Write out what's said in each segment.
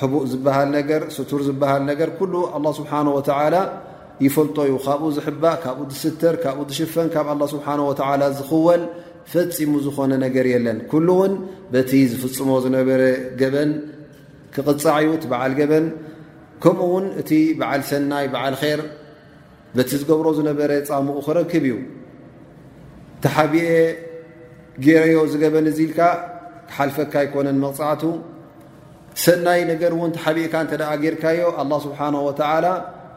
ሕቡእ ዝበሃል ነገር ስቱር ዝበሃል ነገር ኩሉ ኣላ ስብሓን ወተዓላ ይፈልጦ እዩ ካብኡ ዝሕባእ ካብኡ ዝስተር ካብኡ ዝሽፈን ካብ ኣላ ስብሓን ወተዓላ ዝኽወል ፈፂሙ ዝኾነ ነገር የለን ኩሉ እውን በቲ ዝፍፅሞ ዝነበረ ገበን ክቕፃዕ እዩ እቲ በዓል ገበን ከምኡ እውን እቲ በዓል ሰናይ በዓል ኼር በቲ ዝገብሮ ዝነበረ ፃምኡ ክረክብ እዩ ተሓቢኤ ጌረዮ ዝገበን እዙ ኢልካ ክሓልፈካ ኣይኮነን መቕፃዕቱ ሰናይ ነገር እውን ተሓቢእካ እተ ጌርካዮ ኣላ ስብሓን ወተላ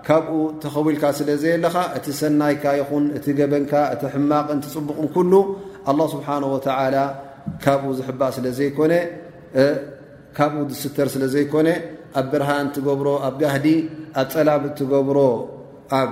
ካብኡ ተኸዊልካ ስለ ዘየለኻ እቲ ሰናይካ ይኹን እቲ ገበንካ እቲ ሕማቕን ትፅቡቕን ኩሉ ኣላ ስብሓን ወተላ ካብኡ ዝሕባእ ስለ ዘይኮነ ካብኡ ዝስተር ስለ ዘይኮነ ኣብ ብርሃን ትገብሮ ኣብ ጋህዲ ኣብ ፀላም እትገብሮ ኣብ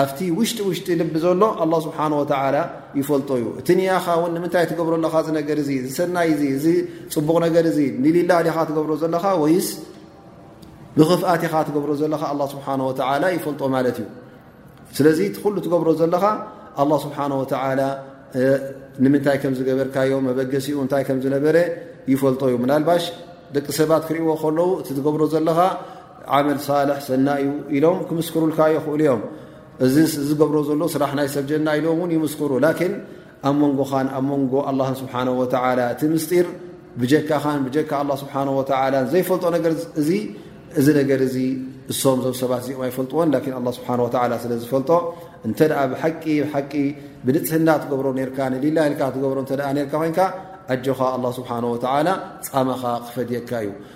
ኣብቲ ውሽጢ ውሽጢ ልቢ ዘሎ ኣላ ስብሓን ወተዓላ ይፈልጦ እዩ እቲ ንያኻ እውን ንምንታይ ትገብሮ ኣለኻ እዚ ነገር እዙ ዝሰናይ እዙ እዚ ፅቡቕ ነገር እዙ ንሊላ ዲኻ ትገብሮ ዘለኻ ወይስ ንኽፍኣት ኢኻ ትገብሮ ዘለኻ ኣላ ስብሓን ወተዓላ ይፈልጦ ማለት እዩ ስለዚ እቲ ኩሉ ትገብሮ ዘለኻ ኣላ ስብሓን ወተዓላ ንምንታይ ከም ዝገበርካዮ መበገሲኡ እንታይ ከም ዝነበረ ይፈልጦ እዩ ምናልባሽ ደቂ ሰባት ክርእዎ ከለዉ እቲ ትገብሮ ዘለኻ ዓመል ሳልሕ ሰናይ እዩ ኢሎም ክምስክሩልካ ይኽእሉ እዮም እዚ ዝገብሮ ዘሎ ስራሕ ናይ ሰብ ጀና ኢሎም ውን ይምስክሩ ላኪን ኣብ መንጎኻን ኣብ መንጎ ኣላ ስብሓን ወተላ እቲ ምስጢር ብጀካኻን ብጀካ ኣላ ስብሓን ወተላ ዘይፈልጦ ነገር እዚ እዚ ነገር እዚ እሶም ዞም ሰባት እዚኦም ኣይፈልጥዎን ላኪን ኣላ ስብሓን ወተላ ስለ ዝፈልጦ እንተ ብሓቂ ሓቂ ብንፅህና ትገብሮ ርካ ንሊላ ኢልካ ትገብሮ እተ ርካ ኮይንካ ኣጆኻ ኣላ ስብሓን ወተላ ፃማኻ ክፈድየካ እዩ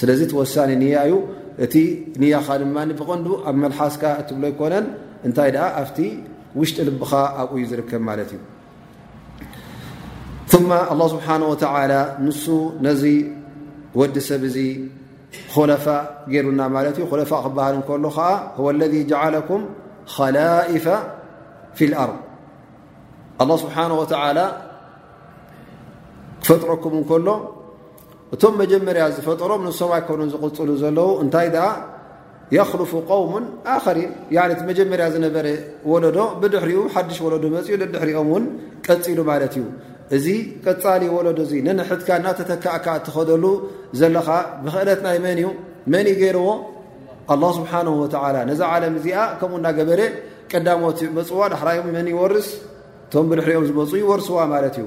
ስለዚ እቲ ወሳኒ ንያ እዩ እቲ ንያኻ ድማ ብቐንዱ ኣብ መልሓስካ እትብሎ ኣይኮነን እንታይ ደኣ ኣብቲ ውሽጢ ልብኻ ኣብኡ ዩ ዝርከብ ማለት እዩ ثማ ኣላ ስብሓን ወተላ ንሱ ነዚ ወዲ ሰብ እዚ ኮለፋ ገይሩና ማለት እዩ ኮለፋ ክበሃል እንከሎ ከዓ ወ ለذ ጀዓለኩም ኸላኢፈ ፊ ልኣር ኣላ ስብሓን ወተላ ክፈጥረኩም እንከሎ እቶም መጀመርያ ዝፈጠሮም ንሶም ኣይኮኑን ዝቕፅሉ ዘለዉ እንታይ ደኣ የኽልፉ ቆውሙ ኣኸሪን እቲ መጀመርያ ዝነበረ ወለዶ ብድሕሪኡ ሓዱሽ ወለዶ መፅኡ ድሕሪኦም እውን ቀፂሉ ማለት እዩ እዚ ቀፃሊ ወለዶ እዚ ንንሕትካ እናተተካእካ እትኸደሉ ዘለኻ ብክእለት ናይ መን እዩ መን እዩ ገይርዎ ኣላ ስብሓን ወተላ ነዛ ዓለም እዚኣ ከምኡ እናገበረ ቀዳሞት መፅዋ ዳሕራዮም መን ይወርስ እቶም ብድሕሪኦም ዝመፁ ይወርስዋ ማለት እዩ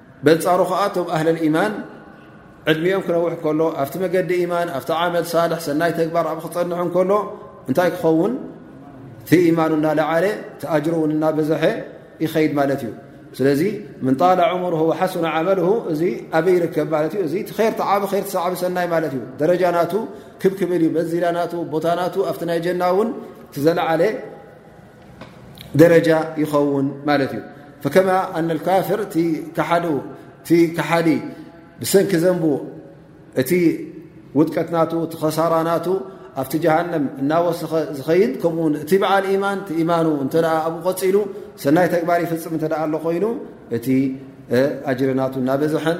በንጻሩ ከኣ እቶም ኣህለል ኢማን ዕድሚኦም ክነውሕ ከሎ ኣብቲ መገዲ ኢማን ኣብቲ ዓመል ሳልሕ ሰናይ ተግባር ኣብ ክጸንሑ ከሎ እንታይ ክኸውን እቲ ኢማኑ እናለዓለ እቲ ኣጅሩ እውን እናበዘሐ ይኸይድ ማለት እዩ ስለዚ ምን ጣላ ዑሙር ሓሱን ዓመል እዚ ኣበይ ይርከብ ማለት እዩ እዚ ር ተዓቢ ር ተሰዕቢ ሰናይ ማለት እዩ ደረጃ ናቱ ክብ ክብል እዩ መንዚላ ናቱ ቦታ ናቱ ኣብቲ ናይ ጀና እውን ዘለዓለ ደረጃ ይኸውን ማለት እዩ ፈከማ ኣነካፍር እቲ ካሓዱ እቲ ካሓዲ ብሰንኪ ዘንቡ እቲ ውጥቀት ናቱ እቲ ኸሳራ ናቱ ኣብቲ ጀሃንም እናወሰኸ ዝኸይድ ከምኡውን እቲ በዓል ኢማን ቲ ኢማኑ እንተ ኣብ ቐፂሉ ሰናይ ተግባር ይፍፅም እተ ኣሎ ኮይኑ እቲ ኣጅሪ ናቱ እናበዝሐን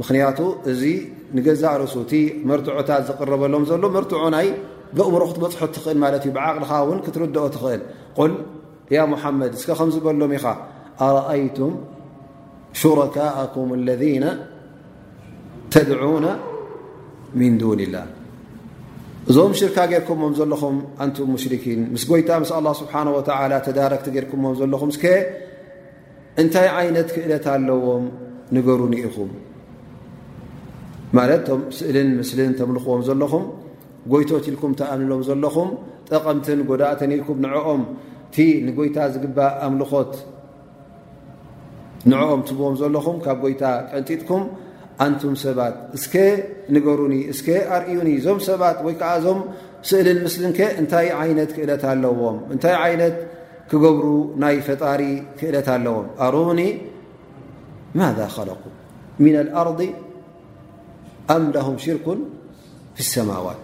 ምክንያቱ እዚ ንገዛእ ርእሱ እቲ መርትዖታት ዝቕረበሎም ዘሎ መርትዖ ናይ ብእምሮ ክትበፅሖ ትኽእል ማለት እዩ ብዓቕልኻ እውን ክትርድኦ ትኽእል ቁል ያ ሙሓመድ እስከ ከም ዝበሎም ኢኻ ኣረኣይቱም ሹረካእኩም ለذነ ተድዑነ ምን ዱን ላህ እዞም ሽርካ ጌርኩሞም ዘለኹም ኣንቱም ሙሽርኪን ምስ ጎይታ ምስ ኣላ ስብሓን ወተላ ተዳረግቲ ጌርኩሞም ዘለኹም እስከ እንታይ ዓይነት ክእለት ኣለዎም ንገሩኒ ኢኹም ማለት ቶም ስእልን ምስልን ተምልኽዎም ዘለኹም ጎይቶት ኢልኩም ተኣምንሎም ዘለኹም ጠቐምትን ጎዳእትን ኢልኩም ንዕኦም እቲ ንጎይታ ዝግባእ ኣምልኾት ንዕኦም ትብዎም ዘለኹም ካብ ጎይታ ቀንጢጥኩም ኣንቱም ሰባት እስከ ንገሩኒ እስከ ኣርእዩኒ እዞም ሰባት ወይ ከዓ እዞም ስእልን ምስልን ከ እንታይ ዓይነት ክእለት ኣለዎም እንታይ ዓይነት ክገብሩ ናይ ፈጣሪ ክእለት ኣለዎም ኣሮኒ ማذ ከለቁ ምና ኣርض ኣም ላሁም ሽርኩ ፊ ሰማዋት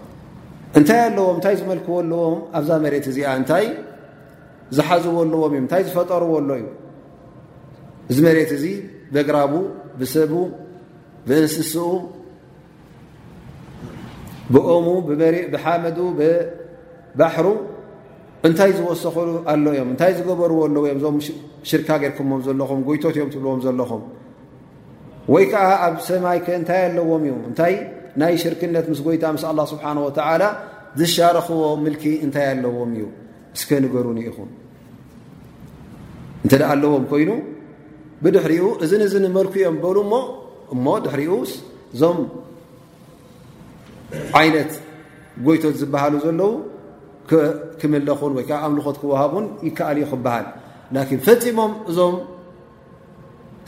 እንታይ ኣለዎም እንታይ ዝመልክዎ ኣለዎም ኣብዛ መሬት እዚኣ እንታይ ዝሓዝዎ ኣለዎም እዮ እንታይ ዝፈጠርዎ ኣሎ እዩ እዚ መሬት እዚ በግራቡ ብሰቡ ብእንስስኡ ብኦሙ ብመሪእ ብሓመዱ ብባሕሩ እንታይ ዝወሰኽሉ ኣሎ እዮም እንታይ ዝገበርዎ ኣለዉ እዮም እዞም ሽርካ ጌርኩሞም ዘለኹም ጎይቶት እዮም ትብልዎም ዘለኹም ወይ ከዓ ኣብ ሰማይ ከ እንታይ ኣለዎም እዩ እንታይ ናይ ሽርክነት ምስ ጎይታ ምስ ኣላ ስብሓን ወተዓላ ዝሻረኽዎ ምልኪ እንታይ ኣለዎም እዩ እስከ ንገሩኒ ኢኹም እንተ ደኣ ኣለዎም ኮይኑ ብድሕሪኡ እዝን እዝን መልኩ እዮም በሉ እሞ እሞ ድሕሪኡስ እዞም ዓይነት ጎይቶት ዝበሃሉ ዘለዉ ክምለኹን ወይ ከዓ ኣምልኾት ክወሃቡን ይከኣል እዩ ክበሃል ላኪን ፈፂሞም እዞም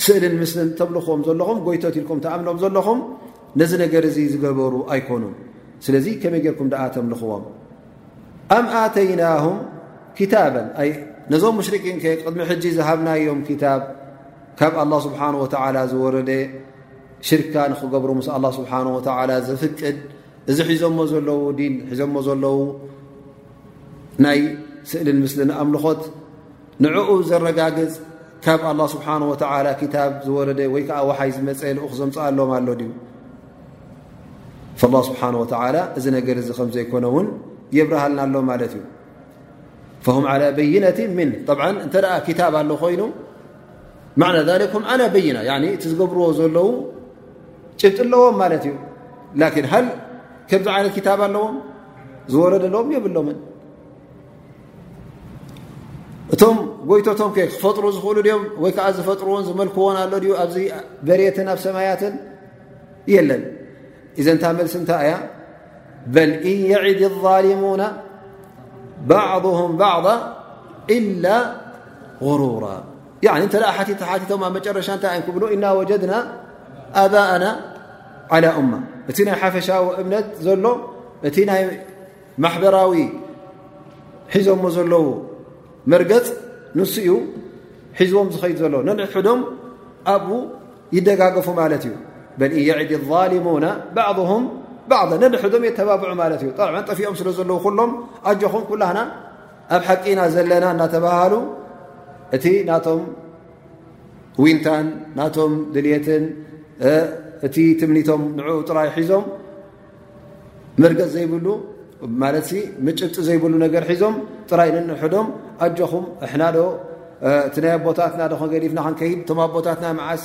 ስእልን ምስልን ተምልኹዎም ዘለኹም ጎይቶት ኢልኩም ተኣምኖም ዘለኹም ነዚ ነገር እዚ ዝገበሩ ኣይኮኑን ስለዚ ከመይ ጌርኩም ደኣ ተምልኽዎም ኣም ኣተይናሁም ክታበን ኣይ ነዞም ሙሽርኪን ከ ቅድሚ ሕጂ ዝሃብናዮም ክታብ ካብ ኣላ ስብሓን ወተዓላ ዝወረደ ሽርካ ንክገብሩ ምስ ኣላ ስብሓን ወተላ ዘፍቅድ እዚ ሒዞሞ ዘለዉ ዲን ሒዞሞ ዘለዉ ናይ ስእልን ምስሊ ንኣምልኾት ንዕኡ ዘረጋግፅ ካብ ኣላ ስብሓን ወተላ ክታብ ዝወረደ ወይ ከዓ ወሓይ ዝመፀ ልኡኽ ዘምፅኣሎም ኣሎ ድዩ ላ ስብሓን ወተላ እዚ ነገር እዚ ከም ዘይኮነ እውን የብርሃልና ኣሎ ማለት እዩ ም ዓላ በይነት ምን እንተ ክታብ ኣሎ ኮይኑ ማዕና ኩም ኣና በይና እቲ ዝገብርዎ ዘለዉ ጭብጢ ኣለዎም ማለት እዩ ላኪን ሃል ከምዚ ዓይነት ክታብ ኣለዎም ዝወረደ ኣለዎም የብሎምን እቶም ጎይቶቶም ከ ክፈጥሩ ዝኽእሉ ድኦም ወይ ከዓ ዝፈጥርዎን ዝመልክዎን ኣሎ ድዩ ኣብዚ በሬትን ኣብ ሰማያትን የለን እዘንታ መልሲ እንታይ እያ በል እን የዒድ ظሊሙና ባዕضም ባዕض ኢላ غሩራ እንተ ሓቲቶም ኣብ መጨረሻ እንታይ ን ክብሉ እና ወጀድና ኣባእና ዓላ እማ እቲ ናይ ሓፈሻዊ እምነት ዘሎ እቲ ናይ ማሕበራዊ ሒዞሞ ዘለዉ መርገፅ ንሱ እዩ ሒዝዎም ዝኸይድ ዘሎ ነንሕዶም ኣብኡ ይደጋገፉ ማለት እዩ በል የዕዲ ظሊሙና ባዕضም ባዕ ነንሕዶም የተባብዑ ማለት እዩ ጠፊኦም ስለ ዘለዉ ኩሎም ኣጆኹም ኩላህና ኣብ ሓቂ ኢና ዘለና እናተባሃሉ እቲ ናቶም ዊንታን ናቶም ድልትን እቲ ትምኒቶም ንኡ ጥራይ ሒዞም መርገፅ ዘይብሉ ማለት ምጭብጢ ዘይብሉ ነገር ሒዞም ጥራይ ንንሕዶም ኣጆኹም እሕናዶ እቲ ናይ ኣቦታትና ዶ ክንገዲፍና ክንከይድ እቶም ኣቦታትና መዓስ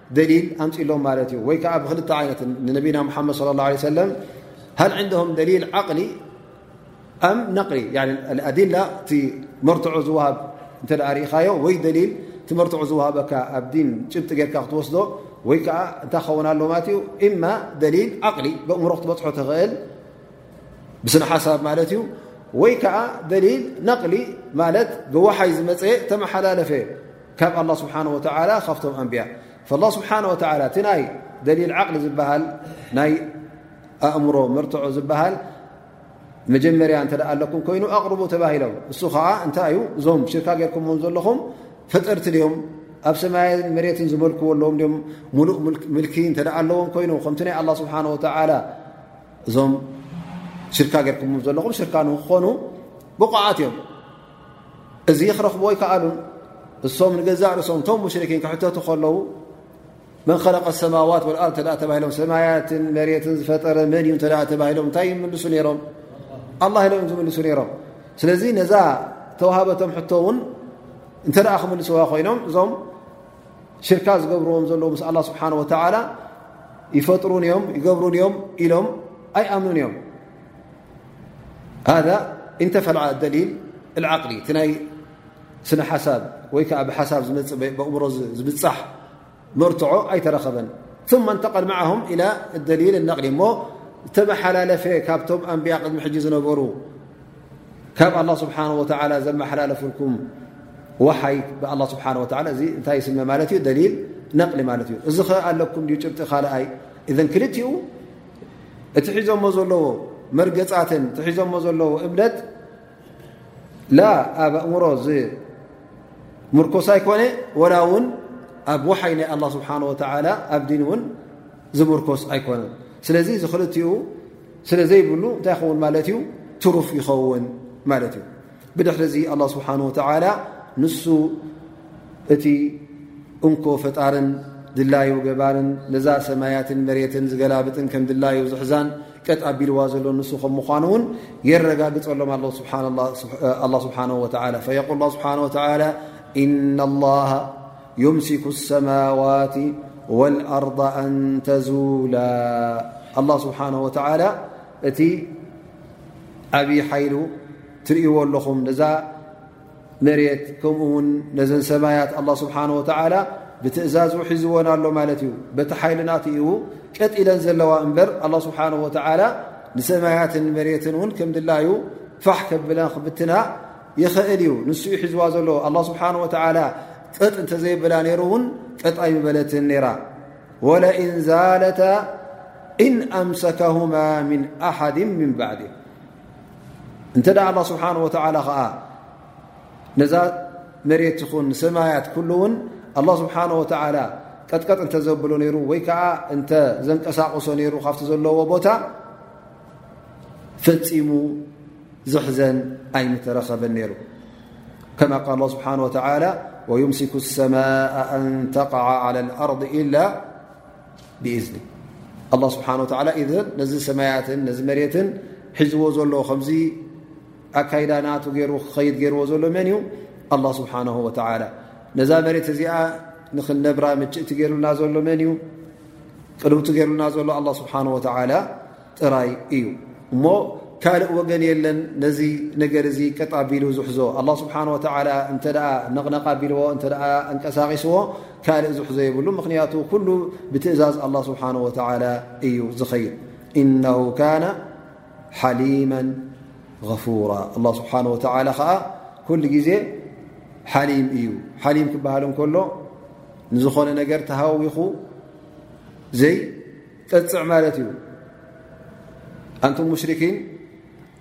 ደሊል ኣምፅሎም ማለት እዩ ወይ ከዓ ብክልተ ዓይነት ንነቢና ሓመድ صለ ه ሰለ ሃል ዕንደም ደሊል ዓቕሊ ኣም ነቕሊ ኣዲላ እቲ መርትዖ ዝወሃብ እተ ርኢኻዮ ወይ ደሊል እቲ መርትዖ ዝወሃበካ ኣብ ዲን ጭብጢ ጌርካ ክትወስዶ ወይ ከዓ እንታይ ክኸውን ኣሎ ማለት እዩ እማ ደሊል ዓቕሊ ብእምሮ ክትበፅሖ ትኽእል ብስነ ሓሳብ ማለት እዩ ወይ ከዓ ደሊል ነቕሊ ማለት ብዋሓይ ዝመፀ ተመሓላለፈ ካብ ኣላ ስብሓን ወተላ ካብቶም ኣንብያ ላ ስብሓን ወተላ እቲ ናይ ደሊል ዓቕሊ ዝበሃል ናይ ኣእምሮ መርትዖ ዝበሃል መጀመርያ እንተ ኣለኩም ኮይኑ ኣቕርቡ ተባሂሎም እሱ ከዓ እንታይ እዩ እዞም ሽርካ ጌርኩምም ዘለኹም ፈጠርቲ ድኦም ኣብ ሰማይ መሬትን ዝመልክዎ ኣለዎም ም ሙሉእ ምልኪ እተ ኣለዎም ኮይኑ ከምቲ ናይ ኣላ ስብሓን ወተላ እዞም ሽርካ ጌርኩም ዘለኹም ሽርካ ንክኾኑ ብቑዓት እዮም እዚ ክረኽብዎ ይከኣሉ እሶም ንገዛእ ርእሶም እቶም ሙሽርኪን ክሕተቱ ከለዉ መን ከለቀ ሰማዋት ወኣር እተ ተባሂሎም ሰማያትን መሬትን ዝፈጠረ መን እዩ እተ ተባሂሎም እንታይ ይምልሱ ነይሮም ኣላ ኢሎም እዮም ዝምልሱ ነይሮም ስለዚ ነዛ ተዋሃበቶም ሕቶ እውን እንተ ክምልስዋ ኮይኖም እዞም ሽርካ ዝገብርዎም ዘለዉ ምስ ኣላ ስብሓን ወተዓላ ይፈጥሩን እዮም ይገብሩን እዮም ኢሎም ኣይኣምኑን እዮም ሃ እንተፈል ደሊል ዓቅሊ እቲ ናይ ስነ ሓሳብ ወይ ከዓ ብሓሳብ ዝመፅ ብቕብሮ ዝብፃሕ መርትዖ ኣይተረኸበን ثመ እንተቐል መዓም ኢላ ደሊል ነቕሊ እሞ ዝተመሓላለፈ ካብቶም ኣንቢያ ቅድሚ ሕጂ ዝነበሩ ካብ ኣላ ስብሓን ወተላ ዘመሓላለፍልኩም ዋሓይ ብኣላ ስብሓን ወ እዚ እንታይ ስመ ማለት እዩ ደሊል ነቕሊ ማለት እዩ እዚ ኸ ኣለኩም ዩ ጭብጢ ካልኣይ እዘን ክልትኡ እቲ ሒዞሞ ዘለዎ መርገፃትን እቲ ሒዞሞ ዘለዎ እምነት ላ ኣብ ኣእምሮ ዝምርኮስ ኣይኮነ ወላ እውን ኣብ ዋሓይ ናይ ኣላ ስብሓን ወተላ ኣብ ዲን እውን ዝምርኮስ ኣይኮነን ስለዚ እዚ ክልትኡ ስለ ዘይብሉ እንታይ ይኸውን ማለት እዩ ትሩፍ ይኸውን ማለት እዩ ብድሕሪ እዚ ኣላ ስብሓን ወተላ ንሱ እቲ እንኮ ፈጣርን ድላዩ ገባርን ነዛ ሰማያትን መሬትን ዝገላብጥን ከም ድላዩ ዝሕዛን ቀጥ ኣቢልዋ ዘሎ ንሱ ከም ምኳኑ እውን የረጋግፀሎም ኣሎ ስብሓን ወላ ፈየቁል ስብሓን ወተላ እና ላ ዩምሲኩ ሰማዋት ወልኣርض ኣን ተዙላ ኣላ ስብሓን ወተላ እቲ ኣብዪ ሓይሉ ትርእይዎ ኣለኹም ነዛ መሬት ከምኡ ውን ነዘን ሰማያት ኣላ ስብሓን ወተላ ብትእዛዝ ውሒዝዎን ኣሎ ማለት እዩ በቲ ሓይልናት ኡ ቀጥ ኢለን ዘለዋ እምበር ኣላ ስብሓን ወተላ ንሰማያትን መሬትን እውን ከምድላዩ ፋሕ ከብላ ክብትና ይኽእል እዩ ንሱ ዩ ሒዝዋ ዘሎ ኣላ ስብሓን ወተላ ጥጥ እንተዘይብላ ነይሩ እውን ጥጥ ኣይምበለትን ነይራ ወለእን ዛለታ እን ኣምሰከሁማ ምን ኣሓድ ምን ባዕድ እንተ ደ ኣላ ስብሓን ወተላ ከዓ ነዛ መሬት ይኹን ንሰማያት ኩሉ እውን ኣላ ስብሓን ወተላ ቀጥቀጥ እንተዘብሎ ነይሩ ወይ ከዓ እንተ ዘንቀሳቕሶ ነይሩ ካብቲ ዘለዎ ቦታ ፈፂሙ ዘሕዘን ኣይምተረኸበን ነይሩ ከማ ቃል ስብሓ ወተላ ወዩምስኩ ሰማء ኣንተቃ ዓላ ኣርض ኢላ ብእዝኒ ኣላ ስብሓ ወላ እ ነዚ ሰማያትን ነዚ መሬትን ሒዝዎ ዘሎ ከምዚ ኣካይዳ ናቱ ገይሩ ክኸይድ ገይርዎ ዘሎ መን እዩ ኣላ ስብሓ ወላ ነዛ መሬት እዚኣ ንክነብራ ምችእቲ ገይሩና ዘሎ መን እዩ ቅልውቲ ገይሩና ዘሎ ኣላ ስብሓ ወላ ጥራይ እዩ እሞ ካልእ ወገን የለን ነዚ ነገር እዚ ቀጥ ኣቢሉ ዝሕዞ ኣላ ስብሓን ወተላ እንተ ነቕነቕ ኣቢልዎ እተ እንቀሳቂስዎ ካልእ ዝሕዞ የብሉ ምክንያቱ ኩሉ ብትእዛዝ ኣላ ስብሓን ወተላ እዩ ዝኸይድ እነሁ ካነ ሓሊመ غፉራ ኣላ ስብሓን ወተላ ከዓ ኩሉ ግዜ ሓሊም እዩ ሓሊም ክበሃል እንከሎ ንዝኾነ ነገር ተሃዊኹ ዘይ ጠጽዕ ማለት እዩ ኣንቱም ሙሽርኪን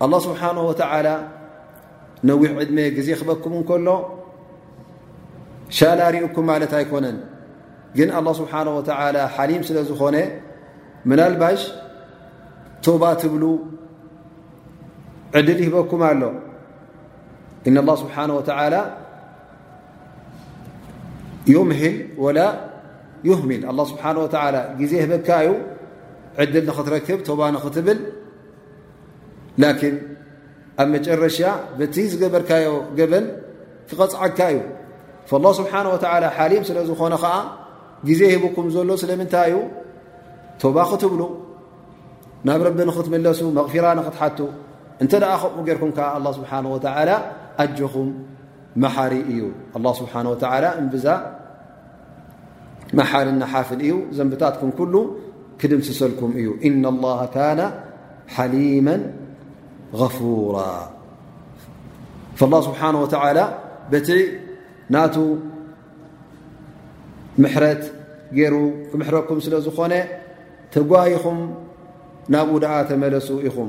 ኣላ ስብሓን ወተዓላ ነዊሕ ዕድሜ ግዜ ክበኩም እንከሎ ሻላ ርእኩም ማለት ኣይኮነን ግን ኣላ ስብሓን ወተዓላ ሓሊም ስለ ዝኾነ ምናልባሽ ቶባ ትብሉ ዕድል ይህበኩም ኣሎ እና ላ ስብሓን ወተዓላ ዩምሂል ወላ ዩህሚል ኣላ ስብሓን ወተላ ግዜ ህበካ እዩ ዕድል ንኽትረክብ ቶባ ንኽትብል ላኪን ኣብ መጨረሻ በቲ ዝገበርካዮ ገበን ክቐፅዓካ እዩ ላ ስብሓን ወተላ ሓሊም ስለ ዝኾነ ኸዓ ግዜ ሂብኩም ዘሎ ስለምንታይ እዩ ቶባ ክትብሉ ናብ ረቢ ንኽትምለሱ መቕፊራ ንኽትሓቱ እንተ ደኣ ከምኡ ጌርኩም ከዓ ኣላ ስብሓን ወተላ ኣጆኹም መሓሪ እዩ ኣላ ስብሓን ወተዓላ እምብዛ መሓሪ ናሓፍል እዩ ዘንብታትኩም ኩሉ ክድምስሰልኩም እዩ እና ላሃ ካነ ሓሊመ غፉራ ላ ስብሓን ወተዓላ በቲ ናቱ ምሕረት ገይሩ ክምሕረኩም ስለ ዝኾነ ተጓይኹም ናብኡ ደኣ ተመለሱ ኢኹም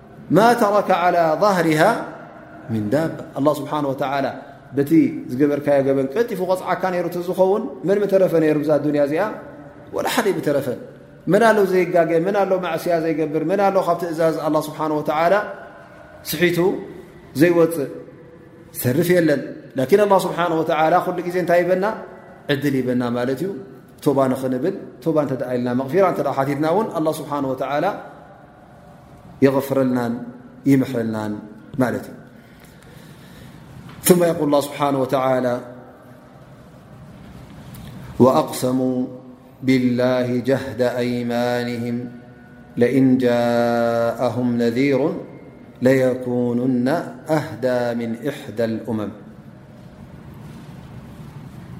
ማ ተረከ ዓላ ظህርሃ ምን ዳባ ኣላ ስብሓን ወተላ በቲ ዝገበርካዮ ገበን ቀልጢፉ ቐፅዓካ ነይሩ እተዝኸውን መን ምተረፈ ነይሩ ብዛ ኣዱንያ እዚኣ ወላ ሓደ ምተረፈ መን ኣሎ ዘይጋገ መን ኣሎ ማዕስያ ዘይገብር መን ኣሎ ካብ ትእዛዝ ኣላ ስብሓን ወተዓላ ስሒቱ ዘይወፅእ ዝሰርፍ የለን ላኪን ኣላ ስብሓን ወተላ ኩሉ ግዜ እንታይ ይበና ዕድል ይበና ማለት እዩ ቶባ ንኽንብል ቶባ እንተደኣ ኢልና መቕፊራ እተ ሓቲትና እውን ኣላ ስብሓን ወተዓላ يغفرلا يمحلنا ثم يقول الله سبحانه وتعالى وأقسموا بالله جهد أيمانهم لئن جاءهم نذير ليكونن أهدى من إحدى الأمم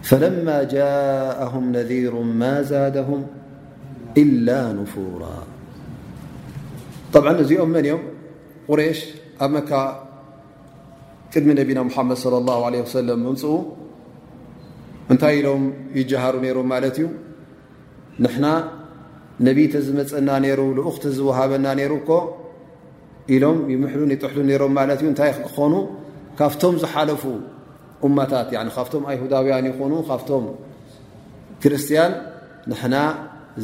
ፈለማ ጃءهም ነذሩ ማ ዛደهም ኢላ ንፉራ ብ እዚኦም መን እዮም ቁሬሽ ኣብ መካ ቅድሚ ነቢና ሙሓመድ صለ ላه ለ ወሰለም ምምፅኡ እንታይ ኢሎም ይጀሃሩ ነይሮም ማለት እዩ ንሕና ነቢ ተዝመፀና ነይሩ ልኡኽ ተዝወሃበና ነይሩ እኮ ኢሎም ይምሕሉን ይጥሕሉን ነይሮም ማለት እዩ እንታይ ክኾኑ ካብቶም ዝሓለፉ እማታት ካብቶም ኣይሁዳውያን ይኹኑ ካብቶም ክርስትያን ንሕና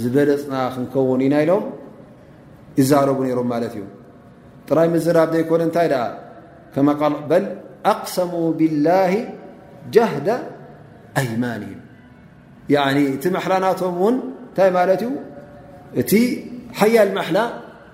ዝበለፅና ክንከውን ኢና ኢሎም ይዛረቡ ነይሮም ማለት እዩ ጥራይ ምዝራብ ዘይኮነ እንታይ ደኣ ከመ ቃል በል ኣቅሰሙ ብላሂ ጃህደ ኣይማን እዩ እቲ መሓላናቶም እውን እንታይ ማለት እዩ እቲ ሓያል መሓላ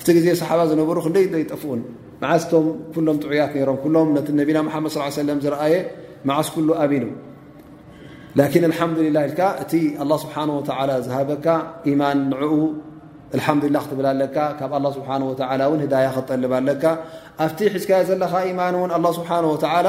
እቲ ግዜ ሰሓባ ዝነበሩ ክንደይ ዶ ይጠፍኡን መዓስ ቶም ኩሎም ጥዑያት ነሮም ኩሎም ነቲ ነቢና ሓመድ ስ ሰለም ዝረኣየ መዓስ ኩሉ ኣቢሉ ላኪን ኣልሓምዱላ ኢልካ እቲ ኣላ ስብሓን ወተላ ዝሃበካ ኢማን ንዕኡ ኣልሓምዱላ ክትብል ኣለካ ካብ ኣላ ስብሓን ወተላ እውን ህዳያ ክትጠልብ ኣለካ ኣብቲ ሒዝካዮ ዘለካ ኢማን እውን ኣላ ስብሓን ወተላ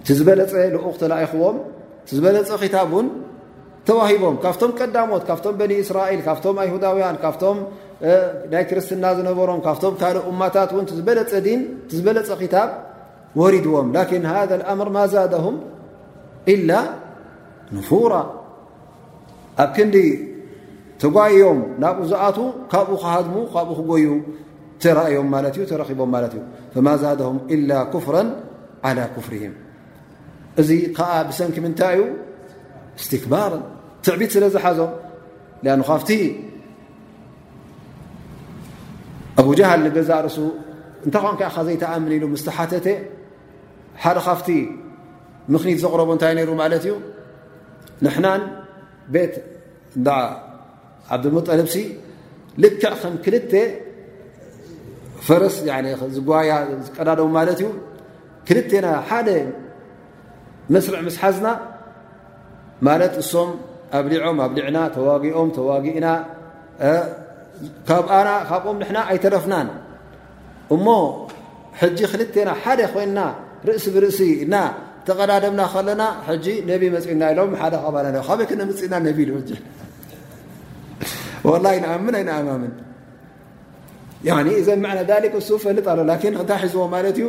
እቲ ዝበለፀ ልኡኽ ተላኢኹዎም እቲ ዝበለፀ ክታብ እውን ተዋሂቦም ካብቶም ቀዳሞት ካብቶም በኒ እስራኤል ካብቶም ኣይሁዳውያን ካብቶም ናይ ክርስትና ዝነበሮም ካብቶም ካልእ እማታት እውን ዝበለፀ ዲን ዝበለፀ ክታብ ወሪድዎም ላኪን ሃ ኣምር ማዛደሁም ኢላ ንፉራ ኣብ ክንዲ ተጓይዮም ናብኡ ዝኣት ካብኡ ክሃድሙ ካብኡ ክጎዩ ተራእዮም ማት ዩ ተረኺቦም ማለት እዩ ፈማ ዛድም ኢላ ኩፍረ ዓላ ኩፍርህም እዚ ከዓ ብሰንኪ ምንታይ እዩ እስትክባር ትዕቢት ስለ ዝሓዞም ኣ ካብቲ ኣብጃሃል ንገዛእ ርእሱ እንታይ ኳን ከ ካ ዘይተኣምን ኢሉ ምስተሓተተ ሓደ ካብቲ ምኽኒት ዘቕረቦ እንታይ ነይሩ ማለት እዩ ንሕናን ቤት እዳ ዓብዱልሙጠልብሲ ልክዕ ከም ክልተ ፈረስ ዝጓያ ዝቀዳደሙ ማለት እዩ ክልተና ሓደ መስርዕ ምስ ሓዝና ማለት እሶም ኣብሊዖም ኣብሊዕና ተዋጊኦም ተዋጊእና ካብኣና ካብኦም ንሕና ኣይተረፍናን እሞ ሕጂ ክልቴና ሓደ ኮይንና ርእሲ ብርእሲ እና ተቐዳደምና ከለና ሕጂ ነቢ መፅና ኢሎም ሓደ ካባና ዶ ካበይ ክነምፅእና ነቢ ኢሉ ሕጂ ወላ ይንኣምን ኣይንኣማምን እዘን መዕነ ዳሊክ እሱ ፈልጥ ኣሎ ላኪን እንታይ ሒዝዎ ማለት እዩ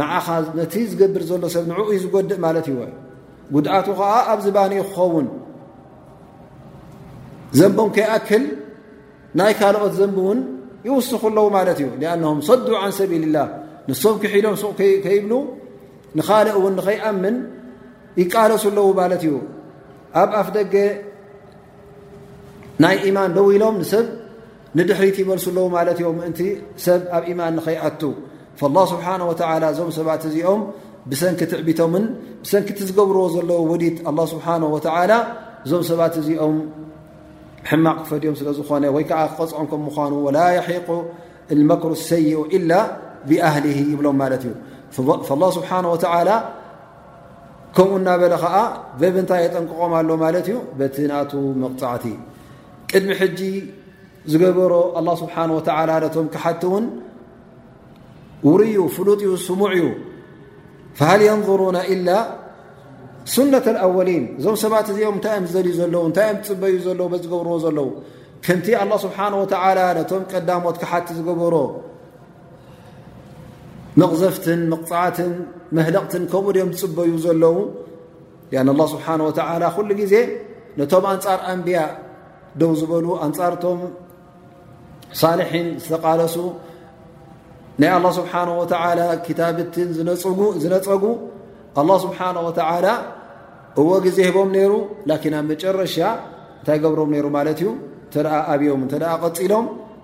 ንዓኻ ነቲ ዝገብር ዘሎ ሰብ ንዕኡ እዩ ዝጎድእ ማለት እዩወ ጉድኣቱ ከዓ ኣብ ዝባንኡ ክኸውን ዘንቦም ከይኣክል ናይ ካልኦት ዘንቢ እውን ይውስኹ ኣለዉ ማለት እዩ ኣም ሰዱ ዓን ሰቢልላ ንሶም ክሒዶም ሱቕ ከይብሉ ንኻልእ እውን ንኸይኣምን ይቃለሱ ኣለዉ ማለት እዩ ኣብ ኣፍ ደገ ናይ ኢማን ደው ኢሎም ንሰብ ንድሕሪት ይመልሱ ኣለዉ ማለት እዮም ምእንቲ ሰብ ኣብ ኢማን ንኸይኣቱ ላ ስብሓን ወተላ እዞም ሰባት እዚኦም ብሰንኪ ትዕቢቶምን ብሰንኪ እቲ ዝገብርዎ ዘለዉ ውዲት ኣላ ስብሓን ወተላ እዞም ሰባት እዚኦም ሕማቕ ክፈድዮም ስለ ዝኾነ ወይ ከዓ ክቐፅዖም ከም ምኳኑ ወላ የሒቁ መክሩ ሰይኡ ኢላ ብኣህሊ ይብሎም ማለት እዩ ስብሓን ወተላ ከምኡ እናበለ ኸዓ በብንታይ የጠንቅቖም ኣሎ ማለት እዩ በቲ ናቱ መቕፃዕቲ ቅድሚ ሕጂ ዝገበሮ ኣላ ስብሓን ወተላ ነቶም ክሓቲ እውን ውርዩ ፍሉጥ እዩ ስሙዕ እዩ ፈሃል የንظሩና ኢላ ሱነት ኣወሊን እዞም ሰባት እዚኦም እንታይ እዮም ዝዘልዩ ዘለዉ እንታይ እዮም ዝፅበዩ ዘለዉ ዝገብርዎ ዘለዉ ከምቲ ኣላ ስብሓን ወተላ ነቶም ቀዳሞት ክሓቲ ዝገበሮ መቕዘፍትን መቕፃዕትን መህለቕትን ከምኡ ድኦም ዝፅበዩ ዘለዉ ኣን ላ ስብሓን ወተላ ኩሉ ግዜ ነቶም ኣንፃር ኣንብያ ደው ዝበሉ ኣንፃርቶም ሳልሒን ዝተቓለሱ ናይ ኣላ ስብሓን ወተላ ክታብትን ዝነፀጉ ኣላ ስብሓን ወተላ እዎ ግዜ ህቦም ነይሩ ላኪን ኣብ መጨረሻ እንታይ ገብሮም ነይሩ ማለት እዩ ተኣ ኣብዮም እንተ ቀፂሎም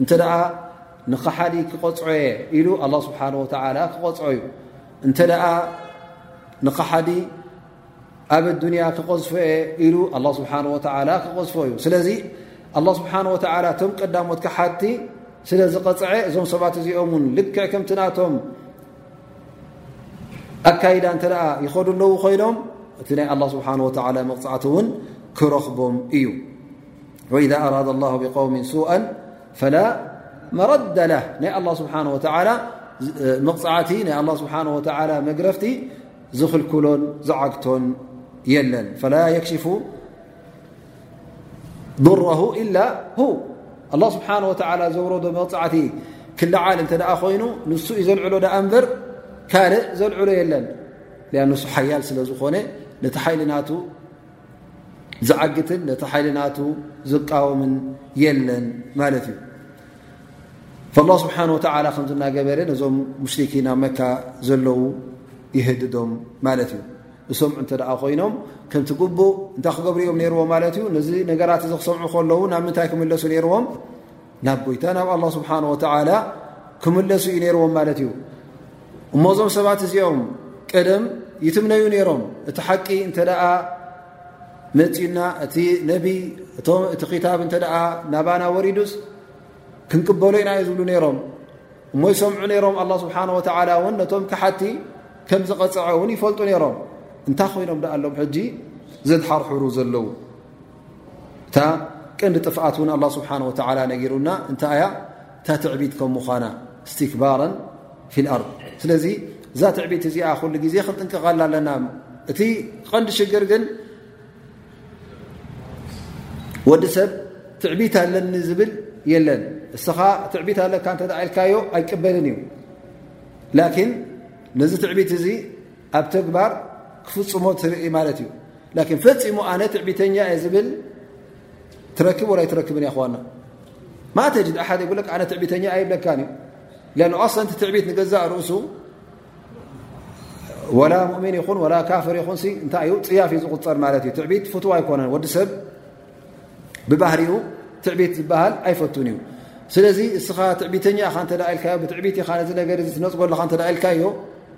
እንተ ንኸሓዲ ክቐፅዖ እየ ኢሉ ኣላ ስብሓን ወተዓላ ክቐፅዖ እዩ እንተ ንኸሓዲ ኣብ ኣዱንያ ክቐዝፎ እየ ኢሉ ኣላ ስብሓን ወተዓላ ክቐዝፎ እዩ ስለዚ ኣላ ስብሓን ወተዓላ እቶም ቀዳሞት ክሓድቲ ስለ ዝቐፅዐ እዞም ሰባት እዚኦም ውን ልክዕ ከምቲ ናቶም ኣካይዳ እንተ ይኸዱ ኣለዉ ኮይኖም እቲ ናይ ኣላ ስብሓን ወተዓላ መቕፃዕቲ እውን ክረኽቦም እዩ ወኢዛ ኣራዳ ላሁ ብቀውሚን ሱኣን ፈላ መረዳ ላህ ናይ ኣላ ስብሓን ወተዓላ መቕፃዕቲ ናይ ኣላ ስብሓን ወተዓላ መግረፍቲ ዝኽልክሎን ዝዓግቶን የለን ፈላ የክሽፉ ዱረሁ ኢላ ሁ ኣላ ስብሓን ወተዓላ ዘውረዶ መቕፃዕቲ ክልዓል እንተ ደኣ ኮይኑ ንሱ እዩ ዘልዕሎ ደኣ እንበር ካልእ ዘልዕሎ የለን ኣንሱ ሓያል ስለ ዝኾነ ነቲ ሓይሊ ናቱ ዝዓግትን ነቲ ሓይሊ ናቱ ዝቃወምን የለን ማለት እዩ ላ ስብሓን ወተላ ከምዚ እናገበረ ነዞም ሙሽርኪን ኣብ መካ ዘለዉ ይህድዶም ማለት እዩ እሶም እንተ ደኣ ኮይኖም ከምቲ ግቡእ እንታይ ክገብርኦም ነይርዎም ማለት እዩ ነዚ ነገራት እዚ ክሰምዑ ከለዉ ናብ ምንታይ ክምለሱ ነይርዎም ናብ ጎይታ ናብ ኣላ ስብሓን ወተላ ክምለሱ እዩ ነይርዎም ማለት እዩ እሞ እዞም ሰባት እዚኦም ቀደም ይትምነዩ ነይሮም እቲ ሓቂ እንተ ደኣ መፅዩና እቲ ነቢ እቲ ክታብ እንተ ደኣ ናባና ወሪዱስ ክንቅበሎ ኢና እዩ ዝብሉ ነይሮም እሞ ይሰምዑ ነይሮም ኣላ ስብሓን ወተላ እውን ነቶም ክሓቲ ከም ዝቐፅዐ እውን ይፈልጡ ነይሮም እንታይ ኮይኖም ደኣ ኣሎም ሕጂ ዘድሓርሕሩ ዘለዉ እታ ቀንዲ ጥፍኣት እውን ኣላ ስብሓን ወተላ ነጊሩና እንታይ እያ እታ ትዕቢት ከም ምዃና እስትክባረን ፊልኣርድ ስለዚ እዛ ትዕቢት እዚኣ ኩሉ ግዜ ክንጥንቀቓላ ኣለና እቲ ቐንዲ ሽግር ግን ወዲ ሰብ ትዕቢት ኣለኒ ዝብል የለን እስኻ ትዕቢት ኣለካ እተ ኢልካዮ ኣይቀበልን እዩ ላኪን ነዚ ትዕቢት እዚ ኣብ ተግባር ክፍፅሞ ትርኢ ማለት እዩ ላን ፈፂሙ ኣነ ትዕቢተኛ እየ ዝብል ትረክብ ወላ ኣይትረክብን እያ ክዋና ማተጅ ሓደ ይብለ ኣነ ትዕቢተኛ ኣይብለካ እዩ ን ኣሰንቲ ትዕቢት ንገዛእ ርእሱ ወላ ሙእሚን ይኹን ወላ ካፍር ይኹን እንታይ እዩ ፅያፍ እዩ ዝቁፀር ማለት እዩ ትዕቢት ፍትዋ ኣይኮነን ወዲ ሰብ ብባህሪኡ ትዕቢት ዝበሃል ኣይፈቱን እዩ ስለዚ እስኻ ትዕቢተኛ ኢኻ እተ ኢልካዮ ብትዕቢት ኢኻ ነዚ ነገር ትነፅጎ ኣለኻ እተ ኢልካዮ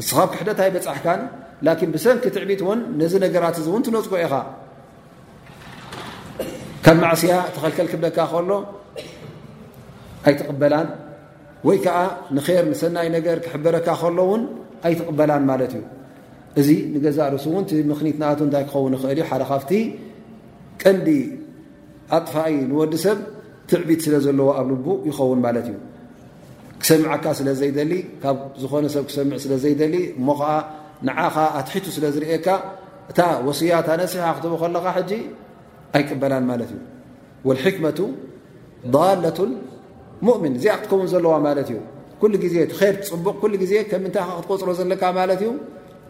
እስኻ ኣብ ክሕደት ኣይበፃሕካን ላኪን ብሰንኪ ትዕቢት እውን ነዚ ነገራት እዚ እውን ትነፅጎ ኢኻ ካብ ማዕስያ ተኸልከል ክብለካ ከሎ ኣይትቕበላን ወይ ከዓ ንር ንሰናይ ነገር ክሕበረካ ከሎ እውን ኣይትቕበላን ማለት እዩ እዚ ንገዛእ ርእሱ እውን ምኽኒት ንኣት እንታይ ክኸውን ይኽእል እዩ ሓደ ካብቲ ቀንዲ ኣጥፋኢ ንወዲ ሰብ ትዕቢት ስለ ዘለዎ ኣብ ልቡ ይኸውን ማለት እዩ ክሰምዓካ ስለ ዘይደሊ ካብ ዝኾነ ሰብ ክሰምዕ ስለ ዘይደሊ እሞ ከዓ ንዓኻ ኣትሒቱ ስለ ዝርእካ እታ ወስያ እታ ነሲሓ ክትቦ ከለኻ ሕጂ ኣይቅበላን ማለት እዩ ወልሕክመቱ ዳለት ሙእምን እዚኣ ክትከውን ዘለዋ ማለት እዩ ኩሉ ግዜ ትኸር ፅቡቕ ኩሉ ግዜ ከም ምንታይ ክትቆፅሮ ዘለካ ማለት እዩ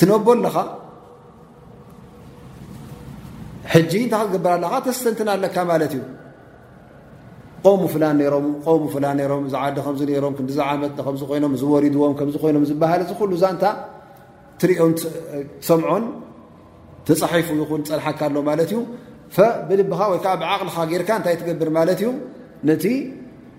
ትነቦ ኣለኻ ሕጂ እንታይ ክትገብር ኣለኻ ተስተንትና ኣለካ ማለት እዩ ቆሙ ፍላን ነሮም ቆሙ ፍላን ነሮም እዛ ዓዲ ከምዚ ነሮም ክምዚ ዓመት ከምዚ ኮይኖም እዚ ወሪድዎም ከምዚ ኮይኖም ዝበሃል እዚ ኩሉ ዛንታ ትሪኦን ትሰምዖን ተፃሒፉ ይኹን ፀልሓካ ኣሎ ማለት እዩ ብልብኻ ወይከዓ ብዓቕልኻ ጌርካ እንታይ ትገብር ማለት እዩ ነቲ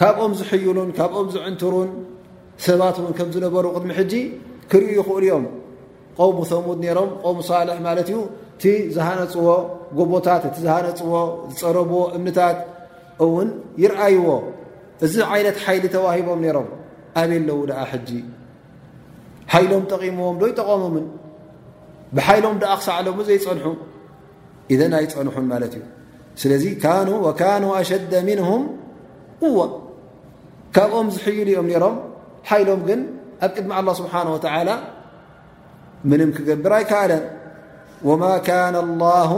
ካብኦም ዝሕይሉን ካብኦም ዝዕንትሩን ሰባት ን ከም ዝነበሩ ቅድሚ ሕጂ ክርእዩ ይኽእሉ እዮም ቆሙ ሰሙድ ነሮም ቆሙ ሳልሕ ማለት እዩ እቲ ዝሃነፅዎ ጎቦታት እቲ ዝሃነፅዎ ዝፀረብዎ እምንታት እውን ይርኣይዎ እዚ ዓይነት ሓይሊ ተዋሂቦም ነሮም ኣበይ ኣለዉ ድኣ ሕጂ ሓይሎም ጠቒምዎም ዶ ይጠቐሙምን ብሓይሎም ድኣ ክሳዕሎሚ ዘይፀንሑ ኢዘን ኣይፀንሑን ማለት እዩ ስለዚ ካኑ ወካኑ ኣሸደ ምንሁም ቁዋ ካብኦም ዝሕይሉ እዮም ነይሮም ሓይሎም ግን ኣብ ቅድሚ ኣላ ስብሓን ወተዓላ ምንም ክገብር ኣይከኣለን ወማ ካነ ላሁ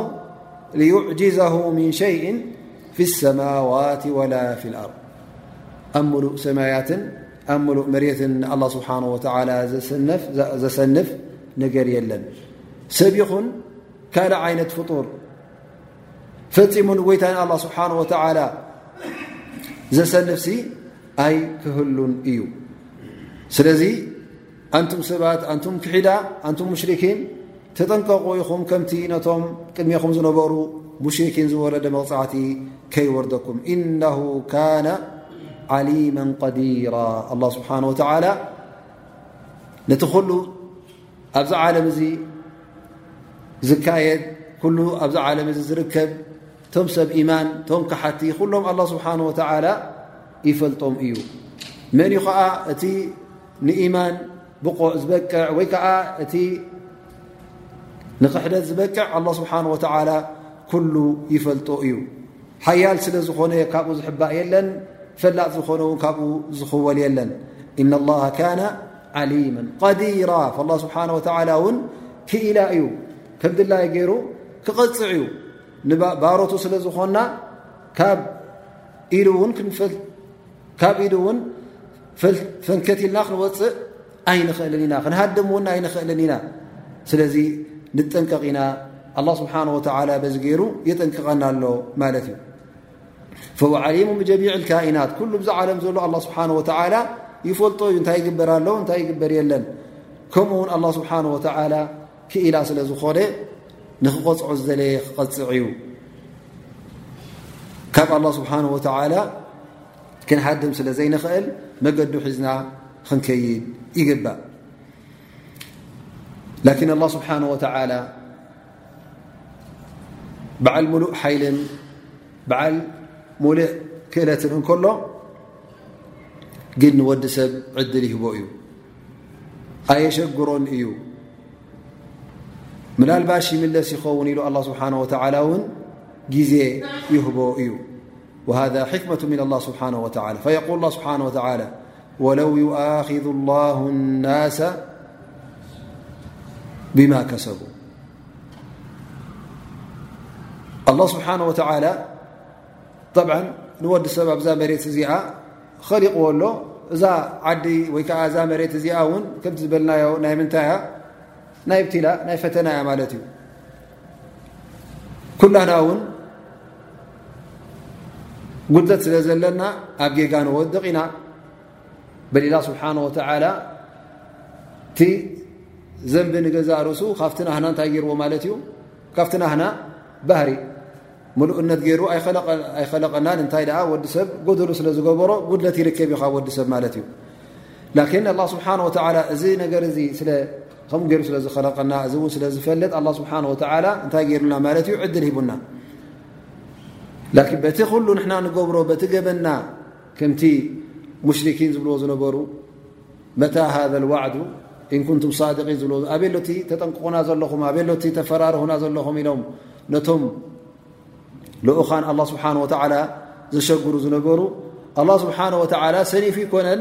ልዩዕጅዘሁ ምን ሸይእን ፊ ሰማዋት ወላ ፊ ልኣርድ ኣብ ሙሉእ ሰማያትን ኣብ ሙሉእ መሬትን ንኣላ ስብሓን ወተዓላ ዘሰንፍ ነገር የለን ሰብ ይኹን ካልእ ዓይነት ፍጡር ፈፂሙ ንጎይታ ን ኣላ ስብሓን ወተላ ዘሰልፍሲ ኣይክህሉን እዩ ስለዚ ኣንቱም ሰባት ኣንቱም ክሒዳ ኣንቱም ሙሽርኪን ተጠንቀቑ ኢኹም ከምቲ ነቶም ቅድሜኹም ዝነበሩ ሙሽርኪን ዝወረደ መቕፃዕቲ ከይወርደኩም እነሁ ካነ ዓሊማ ዲራ ስብሓን ወተላ ነቲ ሉ ኣብዚ ዓለም እዚ ዝካየድ ኩሉ ኣብዚ ዓለም እዚ ዝርከብ ቶም ሰብ ኢማን ቶም ካሓቲ ኩሎም ኣላ ስብሓን ወተዓላ ይፈልጦም እዩ መን እዩ ከዓ እቲ ንኢማን ብቆዕ ዝበቅዕ ወይ ከዓ እቲ ንክሕደት ዝበቅዕ ኣላ ስብሓን ወተዓላ ኩሉ ይፈልጦ እዩ ሓያል ስለ ዝኾነ ካብኡ ዝሕባእ የለን ፈላጥ ዝኾነ ውን ካብኡ ዝኽወል የለን እና ላ ካነ ዓሊመ ዲራ ላ ስብሓ ወላ እውን ክኢላ እዩ ከምድላይ ገይሩ ክቐፅዕ እዩ ንባሮቱ ስለ ዝኾና ካብ ኢዱ ውን ካብ ኢዱ እውን ፈንከት ኢልና ክንወፅእ ኣይንኽእልን ኢና ክንሃድም እውን ኣይንኽእልን ኢና ስለዚ ንጠንቀቕ ኢና ኣላ ስብሓን ወላ በዚ ገይሩ የጠንቅቐና ኣሎ ማለት እዩ ፈዓሊሙ ብጀሚዕ ልካኢናት ኩሉ ብዛ ዓለም ዘሎ ኣላ ስብሓን ወተዓላ ይፈልጦ እዩ እንታይ ይግበር ኣሎ እንታይ ይግበር የለን ከምኡ ውን ኣላ ስብሓን ወተዓላ ክኢላ ስለ ዝኾነ ንክቐፅዖ ዝደለየ ክቐፅዕ እዩ ካብ ኣላ ስብሓን ወተዓላ ክንሃድም ስለ ዘይንኽእል መገዱ ሒዝና ክንከይድ ይግባእ ላኪን ኣላ ስብሓን ወተዓላ بعل ملء حيل بعل ملء كلة نكل ن ود سب عدل يهب እي أي شجر እي مللبش ملس يخون ل الله سبحانه وتعالى ون جزي يهب እي وهذا حكمة من الله سبحانه وتعلى فيقول الله سبحانه وتعالى ወለው ዩኣኪዙ ላሁ ናሰ ብማ ከሰቡ ኣላ ስብሓን ወተላ ጠብዓ ንወዲ ሰብ ኣብዛ መሬት እዚኣ ኸሊቕዎ ኣሎ እዛ ዓዲ ወይ ከዓ እዛ መሬት እዚኣ እውን ከምቲ ዝበልናዮ ናይ ምንታይ እያ ናይ ብትላ ናይ ፈተና እያ ማለት እዩ ኩላና ውን ጉድለት ስለ ዘለና ኣብ ጌጋ ንወድቕ ኢና በሊላ ስብሓን ወተላ እቲ ዘንቢ ንገዛ ርእሱ ካብቲ ናህና እንታይ ገይርዎ ማለት እዩ ካብቲ ናህና ባህሪ ምሉእነት ገይሩ ኣይኸለቐናን እንታይ ኣ ወዲ ሰብ ጎድሉ ስለ ዝገበሮ ጉድለት ይርከብ ዩ ካብ ወዲ ሰብ ማለት እዩ ላኪን ኣላ ስብሓን ወተላ እዚ ነገር እዚ ስለ ከምኡ ገይሩ ስለ ዝኸለቀና እዚ እውን ስለ ዝፈልጥ ኣላ ስብሓን ወተላ እንታይ ገይሩና ማለት እዩ ዕድል ሂቡና ላኪን በቲ ኩሉ ንሕና ንገብሮ በቲ ገበና ከምቲ ሙሽርኪን ዝብልዎ ዝነበሩ መታ ሃዘ ዋዕዱ እንኩንቱም ሳድቂን ዝብልዎ ኣበሎ እቲ ተጠንቅቑና ዘለኹም ኣበሎ እቲ ተፈራርሁና ዘለኹም ኢሎም ነቶም ልኡኻን ኣላ ስብሓን ወተዓላ ዘሸግሩ ዝነበሩ ኣላ ስብሓን ወተዓላ ሰኒፉ ይኮነን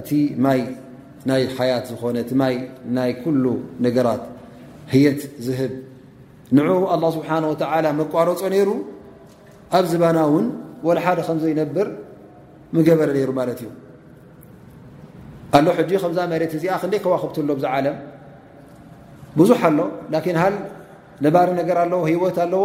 እቲ ማይ ናይ ሓያት ዝኾነ እቲ ማይ ናይ ኩሉ ነገራት ህየት ዝህብ ንዑ ኣላ ስብሓን ወተዓላ መቋረፆ ነይሩ ኣብ ዝባና እውን ወላ ሓደ ከም ዘይነብር ምገበረ ነይሩ ማለት እዩ ኣሎ ሕጂ ከምዛ መሬት እዚኣ ክንደይ ከዋክብት ኣሎ ብዛ ዓለም ብዙሕ ኣሎ ላኪን ሃል ነባሪ ነገር ኣለዎ ህወት ኣለዎ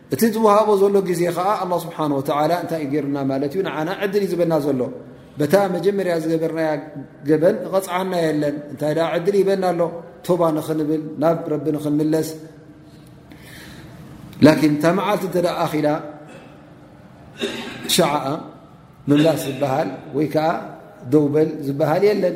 እቲ ዝውሃቦ ዘሎ ግዜ ከኣ ኣላ ስብሓን ወተላ እንታይ እዩ ገይርና ማለት እዩ ንዓና ዕድል እዩ ዝበና ዘሎ በታ መጀመርያ ዝገበርናያ ገበን ቐፅዓና የለን እንታይ ደ ዕድል ይበና ኣሎ ቶባ ንኽንብል ናብ ረቢ ንኽንምለስ ላኪን እታ መዓልቲ እተ ኣኪላ ሸዓኣ ምምላስ ዝበሃል ወይ ከዓ ደውበል ዝበሃል የለን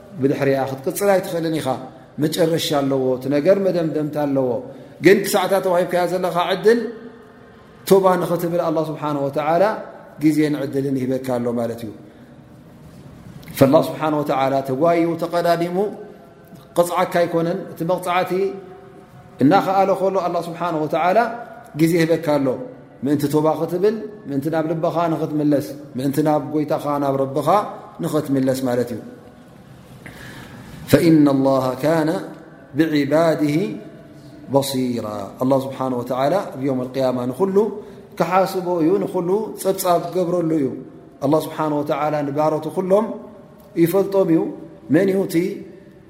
ብድሕሪኣ ክትቅፅል ኣይትኽእልን ኢኻ መጨረሻ ኣለዎ እቲ ነገር መደምደምታ ኣለዎ ግን ክሳዕታ ተዋሂብካያ ዘለኻ ዕድል ቶባ ንኽትብል ኣላ ስብሓን ወተላ ግዜን ዕድልን ይህበካ ኣሎ ማለት እዩ ፈላ ስብሓን ወተላ ተጓዩ ተቀዳዲሙ ቕፅዓካ ኣይኮነን እቲ መቕፃዕቲ እናኸኣለ ከሎ ኣላ ስብሓን ወተላ ግዜ ይህበካ ኣሎ ምእንቲ ቶባ ክትብል ምእንቲ ናብ ልበኻ ንኽትምለስ ምእንቲ ናብ ጎይታኻ ናብ ረብኻ ንኽትምለስ ማለት እዩ ፈኢና ላሃ ካነ ብዕባድ በሲራ ኣላ ስብሓን ወተላ ኣብ ዮም ልቅያማ ንኹሉ ክሓስቦ እዩ ንኹሉ ፀብፃብ ክገብረሉ እዩ ኣላ ስብሓን ወተላ ንባሮት ኩሎም ይፈልጦም እዩ መን እዩ እቲ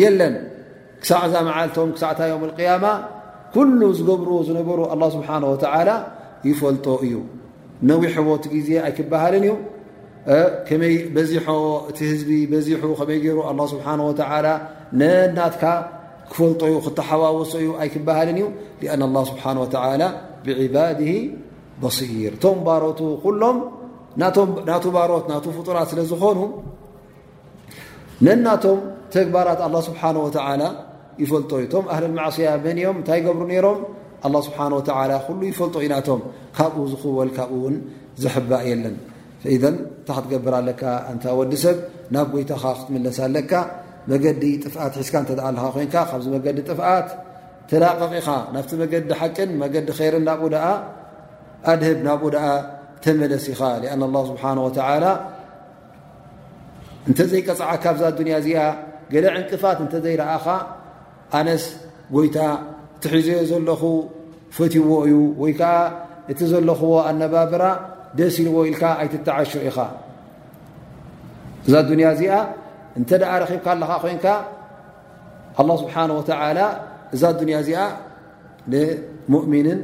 የለን ክሳዕ እዛ መዓልቶም ክሳዕታ ዮም ቅያማ ኩሉ ዝገብሩ ዝነበሩ ኣላ ስብሓን ወተዓላ ይፈልጦ እዩ ነዊሕዎ እቲ ግዜ ኣይክበሃልን እዩ ከመይ በዚሖ እቲ ህዝቢ በዚሑ ከመይ ገይሩ ኣላ ስብሓን ወተዓላ ነናትካ ክፈልጦ ዩ ክተሓዋወሶ እዩ ኣይክበሃልን እዩ ኣን ኣላ ስብሓን ወተዓላ ብዕባድ በሲር እቶም ባሮቱ ኩሎም ናቱ ባሮት ናቱ ፍጡራት ስለ ዝኾኑ ነናቶም ተግባራት ኣላ ስብሓን ወተላ ይፈልጦ እዩ እቶም ኣህል ማዕስያ መን እዮም እንታይ ገብሩ ነይሮም ኣላ ስብሓን ወተላ ኩሉ ይፈልጦ እዩ ናቶም ካብኡ ዝኽወል ካብኡ እውን ዝሕባእ የለን ኢዘን እንታ ክትገብር ኣለካ እንታ ወዲ ሰብ ናብ ጎይታኻ ክትምለስ ኣለካ መገዲ ጥፍኣት ሒዝካ እተ ኣለካ ኮይንካ ካብዚ መገዲ ጥፍኣት ተላቐቕ ኢኻ ናብቲ መገዲ ሓቂን መገዲ ኸይርን ናብኡ ደኣ ኣድህብ ናብኡ ደኣ ተመለስ ኢኻ ኣን ኣላ ስብሓን ወተላ እንተዘይቀፅዓካ ኣብዛ ኣዱንያ እዚኣ ገለ ዕንቅፋት እንተዘይረኣኻ ኣነስ ጎይታ ትሒዘዮ ዘለኹ ፈትዎ እዩ ወይ ከዓ እቲ ዘለኹዎ ኣነባብራ ደስ ኢልዎ ኢልካ ኣይትተዓሾ ኢኻ እዛ ኣዱንያ እዚኣ እንተ ደኣ ረኺብካ ኣለኻ ኮይንካ ኣላ ስብሓን ወተዓላ እዛ ኣዱንያ እዚኣ ንሙእሚንን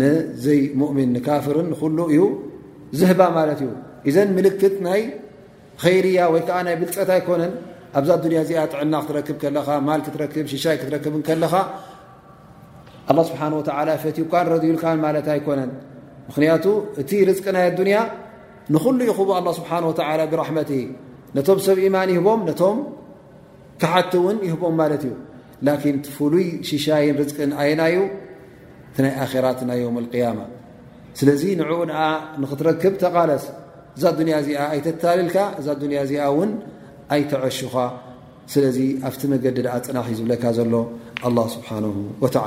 ንዘይሙእሚን ንካፍርን ንኩሉ እዩ ዝህባ ማለት እዩ እዘን ምልክት ናይ ኸይርያ ወይ ከዓ ናይ ብልፀት ኣይኮነን ኣብዛ ዱንያ እዚኣ ጥዕና ክትረክብ ከለኻ ማል ክትረክብ ሽሻይ ክትረክብ ከለኻ ኣላ ስብሓን ወተላ ፈትዩካን ረድዩልካን ማለት ኣይኮነን ምክንያቱ እቲ ርዝቂ ናይ ኣዱንያ ንኩሉ ይኹቡ ኣላ ስብሓን ወተላ ብራሕመት ነቶም ሰብ ኢማን ይህቦም ነቶም ክሓቲ እውን ይህቦም ማለት እዩ ላኪን ፍሉይ ሽሻይን ርዝቅን ኣየናዩ እቲ ናይ ኣራት ናይ ዮም ያማ ስለዚ ንዕኡ ኣ ንክትረክብ ተቓለስ እዛ ዱንያ እዚኣ ኣይተታልልካ እዛ ዱንያ እዚኣ ውን ኣይተዐሹኻ ስለዚ ኣብቲ መገዲ ኣ ፅናሕ እዩ ዝብለካ ዘሎ ኣላ ስብሓን ወተላ